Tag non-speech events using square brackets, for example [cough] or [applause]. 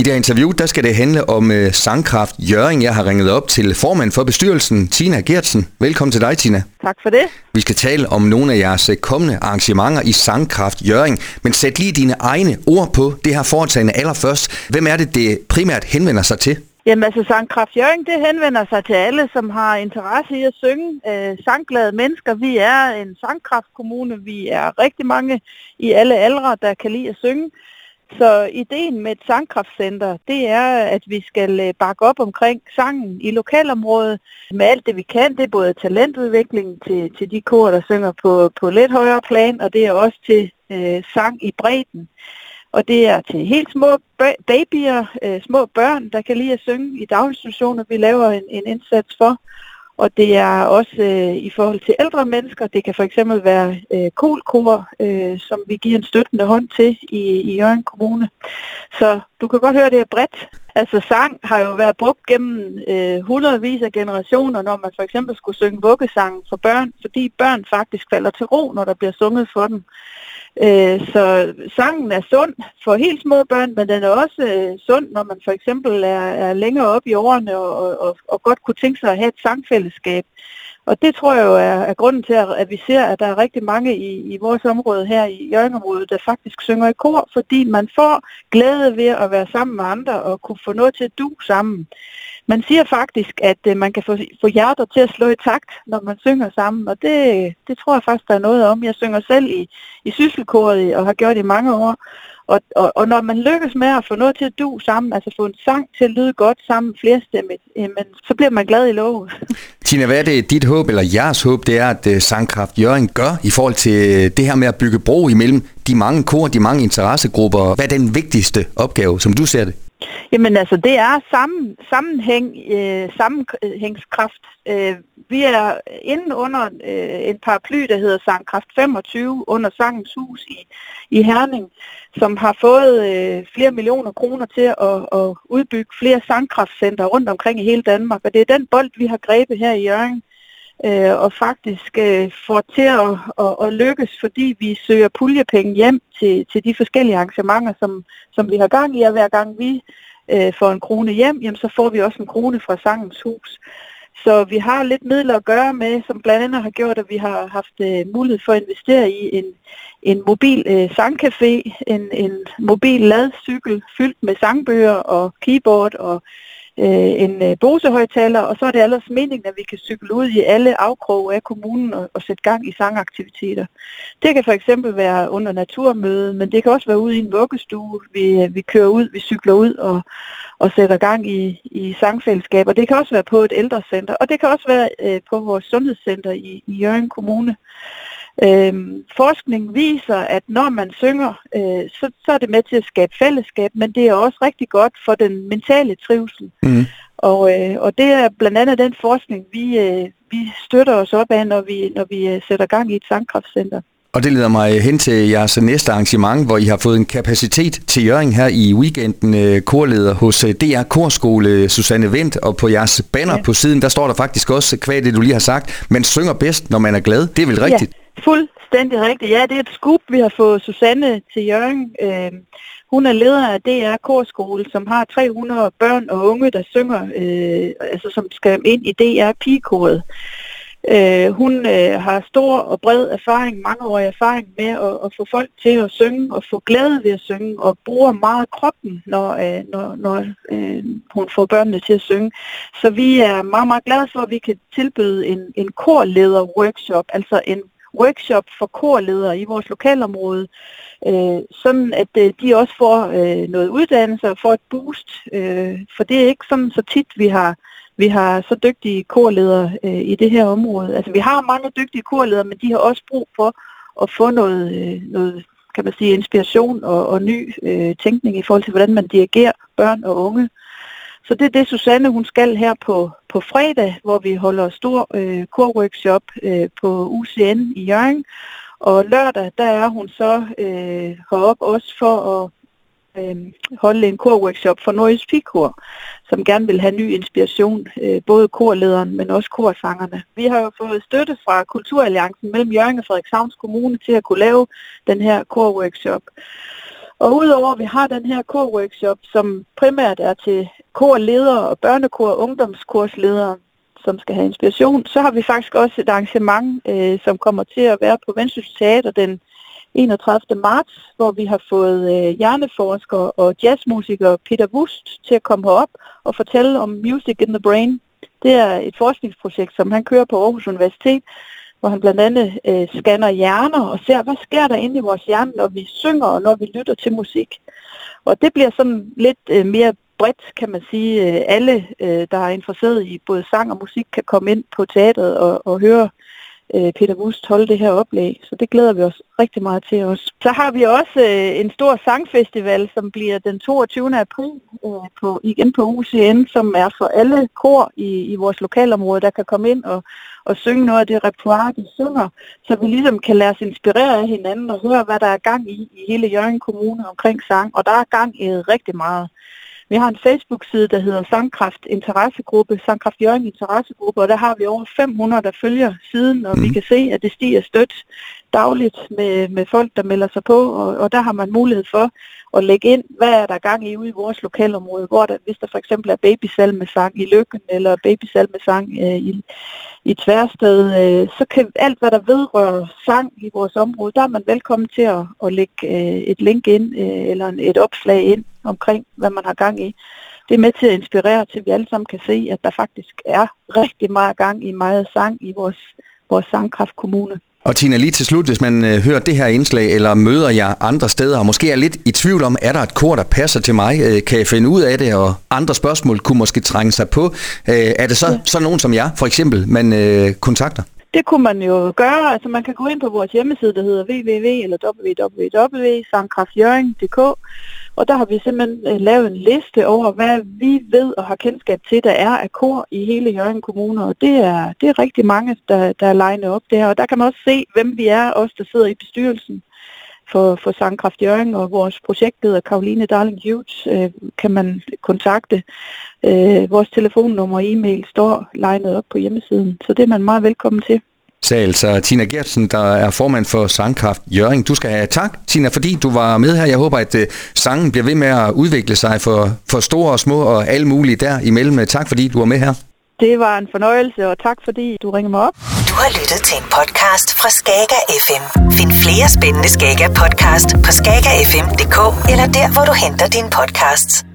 I det her interview, der skal det handle om uh, Sangkraft Jøring. Jeg har ringet op til formand for bestyrelsen, Tina Gertsen. Velkommen til dig, Tina. Tak for det. Vi skal tale om nogle af jeres kommende arrangementer i Sangkraft Jøring. Men sæt lige dine egne ord på det her foretagende allerførst. Hvem er det, det primært henvender sig til? Jamen altså Sangkraft Jørgen, det henvender sig til alle, som har interesse i at synge. Øh, sangglade mennesker. Vi er en sangkraftkommune. Vi er rigtig mange i alle aldre, der kan lide at synge. Så ideen med et sangkraftcenter, det er, at vi skal øh, bakke op omkring sangen i lokalområdet med alt det, vi kan. Det er både talentudvikling til, til de kor, der synger på, på lidt højere plan, og det er også til øh, sang i bredden. Og det er til helt små babyer, øh, små børn, der kan lide at synge i daginstitutioner, vi laver en, en indsats for. Og det er også øh, i forhold til ældre mennesker. Det kan for eksempel være øh, kolkor, øh, som vi giver en støttende hånd til i, i Jørgen Kommune. Så du kan godt høre, det er bredt. Altså sang har jo været brugt gennem øh, hundredvis af generationer, når man for eksempel skulle synge vuggesang for børn, fordi børn faktisk falder til ro, når der bliver sunget for dem. Øh, så sangen er sund for helt små børn, men den er også øh, sund, når man for eksempel er, er længere op i årene og, og, og godt kunne tænke sig at have et sangfællesskab. Og det tror jeg jo er, er grunden til, at vi ser, at der er rigtig mange i, i vores område her i Jørgenområdet, der faktisk synger i kor, fordi man får glæde ved at være sammen med andre og kunne få noget til at du sammen. Man siger faktisk, at øh, man kan få, få hjerter til at slå i takt, når man synger sammen, og det, det tror jeg faktisk, der er noget om. Jeg synger selv i, i sysselkoret og har gjort det i mange år, og, og, og når man lykkes med at få noget til at du sammen, altså få en sang til at lyde godt sammen flerstemmigt, jamen, så bliver man glad i lov. [laughs] Tina, hvad er det dit håb, eller jeres håb, det er, at øh, Sangkraft Jørgen gør i forhold til øh, det her med at bygge bro imellem de mange kor, de mange interessegrupper? Hvad er den vigtigste opgave, som du ser det? Jamen altså, det er sammen, sammenhæng, øh, sammenhængskraft. Øh, vi er inde under øh, en paraply, der hedder Sangkraft 25, under Sangens Hus i, i Herning, som har fået øh, flere millioner kroner til at, at udbygge flere sangkraftcenter rundt omkring i hele Danmark. Og det er den bold, vi har grebet her i Jørgen øh, og faktisk øh, får til at, at, at lykkes, fordi vi søger puljepenge hjem til, til de forskellige arrangementer, som, som vi har gang i, og hver gang vi øh, får en krone hjem, jamen, så får vi også en krone fra Sangens Hus. Så vi har lidt midler at gøre med, som blandt andet har gjort, at vi har haft øh, mulighed for at investere i en, en mobil øh, sangcafé, en, en mobil ladcykel fyldt med sangbøger og keyboard og øh, en øh, Bose-højtaler, og så er det ellers meningen, at vi kan cykle ud i alle afkroge af kommunen og, og sætte gang i sangaktiviteter. Det kan for eksempel være under naturmøde, men det kan også være ude i en vuggestue. Vi, øh, vi kører ud, vi cykler ud og, og sætter gang i, i sangfællesskaber. Det kan også være på et ældrecenter, og det kan også være øh, på vores sundhedscenter i, i Jørgen Kommune. Øhm, forskning viser, at når man synger, øh, så, så er det med til at skabe fællesskab, men det er også rigtig godt for den mentale trivsel. Mm. Og, øh, og det er blandt andet den forskning, vi, øh, vi støtter os op af, når vi, når vi øh, sætter gang i et sangkraftcenter. Og det leder mig hen til jeres næste arrangement, hvor I har fået en kapacitet til Jøring her i weekenden. Øh, korleder hos øh, DR Korskole, Susanne Vendt, og på jeres banner ja. på siden, der står der faktisk også, hvad det du lige har sagt, man synger bedst, når man er glad. Det er vel rigtigt? Ja. Fuldstændig rigtigt. Ja, det er et scoop, vi har fået Susanne til Jørgen. Øh, hun er leder af DR Korskole, som har 300 børn og unge, der synger, øh, altså som skal ind i DR Pigekoret. Øh, hun øh, har stor og bred erfaring, mangeårig erfaring med at, at få folk til at synge og få glæde ved at synge og bruger meget kroppen, når, øh, når, når øh, hun får børnene til at synge. Så vi er meget, meget glade for, at vi kan tilbyde en, en korleder-workshop, altså en workshop for korledere i vores lokalområde, øh, sådan at øh, de også får øh, noget uddannelse og får et boost. Øh, for det er ikke sådan så tit, vi har vi har så dygtige korledere øh, i det her område. Altså vi har mange dygtige korledere, men de har også brug for at få noget, øh, noget kan man sige, inspiration og, og ny øh, tænkning i forhold til, hvordan man dirigerer børn og unge. Så det er det, Susanne hun skal her på, på fredag, hvor vi holder stor øh, korworkshop øh, på UCN i Jørgen. Og lørdag, der er hun så øh, heroppe også for at øh, holde en korworkshop for Norges Pikor, som gerne vil have ny inspiration, øh, både korlederen, men også korsangerne. Vi har jo fået støtte fra Kulturalliancen mellem Jørgen og Frederikshavns Kommune til at kunne lave den her korworkshop. Og udover at vi har den her korworkshop, som primært er til korledere og børnekor og ungdomskursledere, som skal have inspiration, så har vi faktisk også et arrangement, øh, som kommer til at være på Vendsyssel Teater den 31. marts, hvor vi har fået øh, hjerneforsker og jazzmusiker Peter Wust til at komme herop og fortælle om Music in the Brain. Det er et forskningsprojekt, som han kører på Aarhus Universitet, hvor han blandt andet øh, scanner hjerner og ser, hvad sker der inde i vores hjerne, når vi synger og når vi lytter til musik. Og det bliver sådan lidt øh, mere bredt, kan man sige. Øh, alle, øh, der er interesseret i både sang og musik, kan komme ind på teatret og, og høre øh, Peter Wust holde det her oplæg. Så det glæder vi os rigtig meget til os. Så har vi også en stor sangfestival, som bliver den 22. april på, igen på UCN, som er for alle kor i, i vores lokalområde, der kan komme ind og, og synge noget af det repertoire, de synger, så vi ligesom kan lade os inspirere af hinanden og høre, hvad der er gang i i hele Jørgen Kommune omkring sang. Og der er gang i rigtig meget. Vi har en Facebook-side, der hedder Sangkraft Interessegruppe, Sangkraft Jørgen Interessegruppe, og der har vi over 500, der følger siden, og mm. vi kan se, at det stiger stødt dagligt med, med folk, der melder sig på, og, og der har man mulighed for at lægge ind, hvad er der gang i ude i vores lokalområde, hvor der, hvis der for eksempel er babysalmesang i Lykken, eller babysalmesang øh, i, i Tværsted, øh, så kan alt, hvad der vedrører sang i vores område, der er man velkommen til at, at lægge øh, et link ind, øh, eller et opslag ind omkring, hvad man har gang i. Det er med til at inspirere til, at vi alle sammen kan se, at der faktisk er rigtig meget gang i meget sang i vores, vores sangkraftkommune. Og Tina, lige til slut, hvis man øh, hører det her indslag, eller møder jer andre steder, og måske er lidt i tvivl om, er der et kor, der passer til mig? Øh, kan jeg finde ud af det? Og andre spørgsmål kunne måske trænge sig på. Øh, er det så, ja. så nogen som jer, for eksempel, man øh, kontakter? Det kunne man jo gøre. Altså man kan gå ind på vores hjemmeside, der hedder www eller www.sangkraftjøring.dk og der har vi simpelthen øh, lavet en liste over, hvad vi ved og har kendskab til, der er af kor i hele Jørgen Kommune. Og det er, det er rigtig mange, der, der er legnet op der. Og der kan man også se, hvem vi er, os der sidder i bestyrelsen for, for Sangkraft Jørgen, og vores projektleder Karoline Darling Hughes øh, kan man kontakte. Øh, vores telefonnummer og e-mail står legnet op på hjemmesiden, så det er man meget velkommen til altså Tina Gertsen, der er formand for Sangkraft Jøring. Du skal have tak, Tina, fordi du var med her. Jeg håber, at uh, sangen bliver ved med at udvikle sig for, for store og små og alle mulige der imellem. Tak fordi du var med her. Det var en fornøjelse, og tak fordi du ringede mig op. Du har lyttet til en podcast fra Skager FM. Find flere spændende Skager podcast på skagerfm.dk eller der, hvor du henter dine podcasts.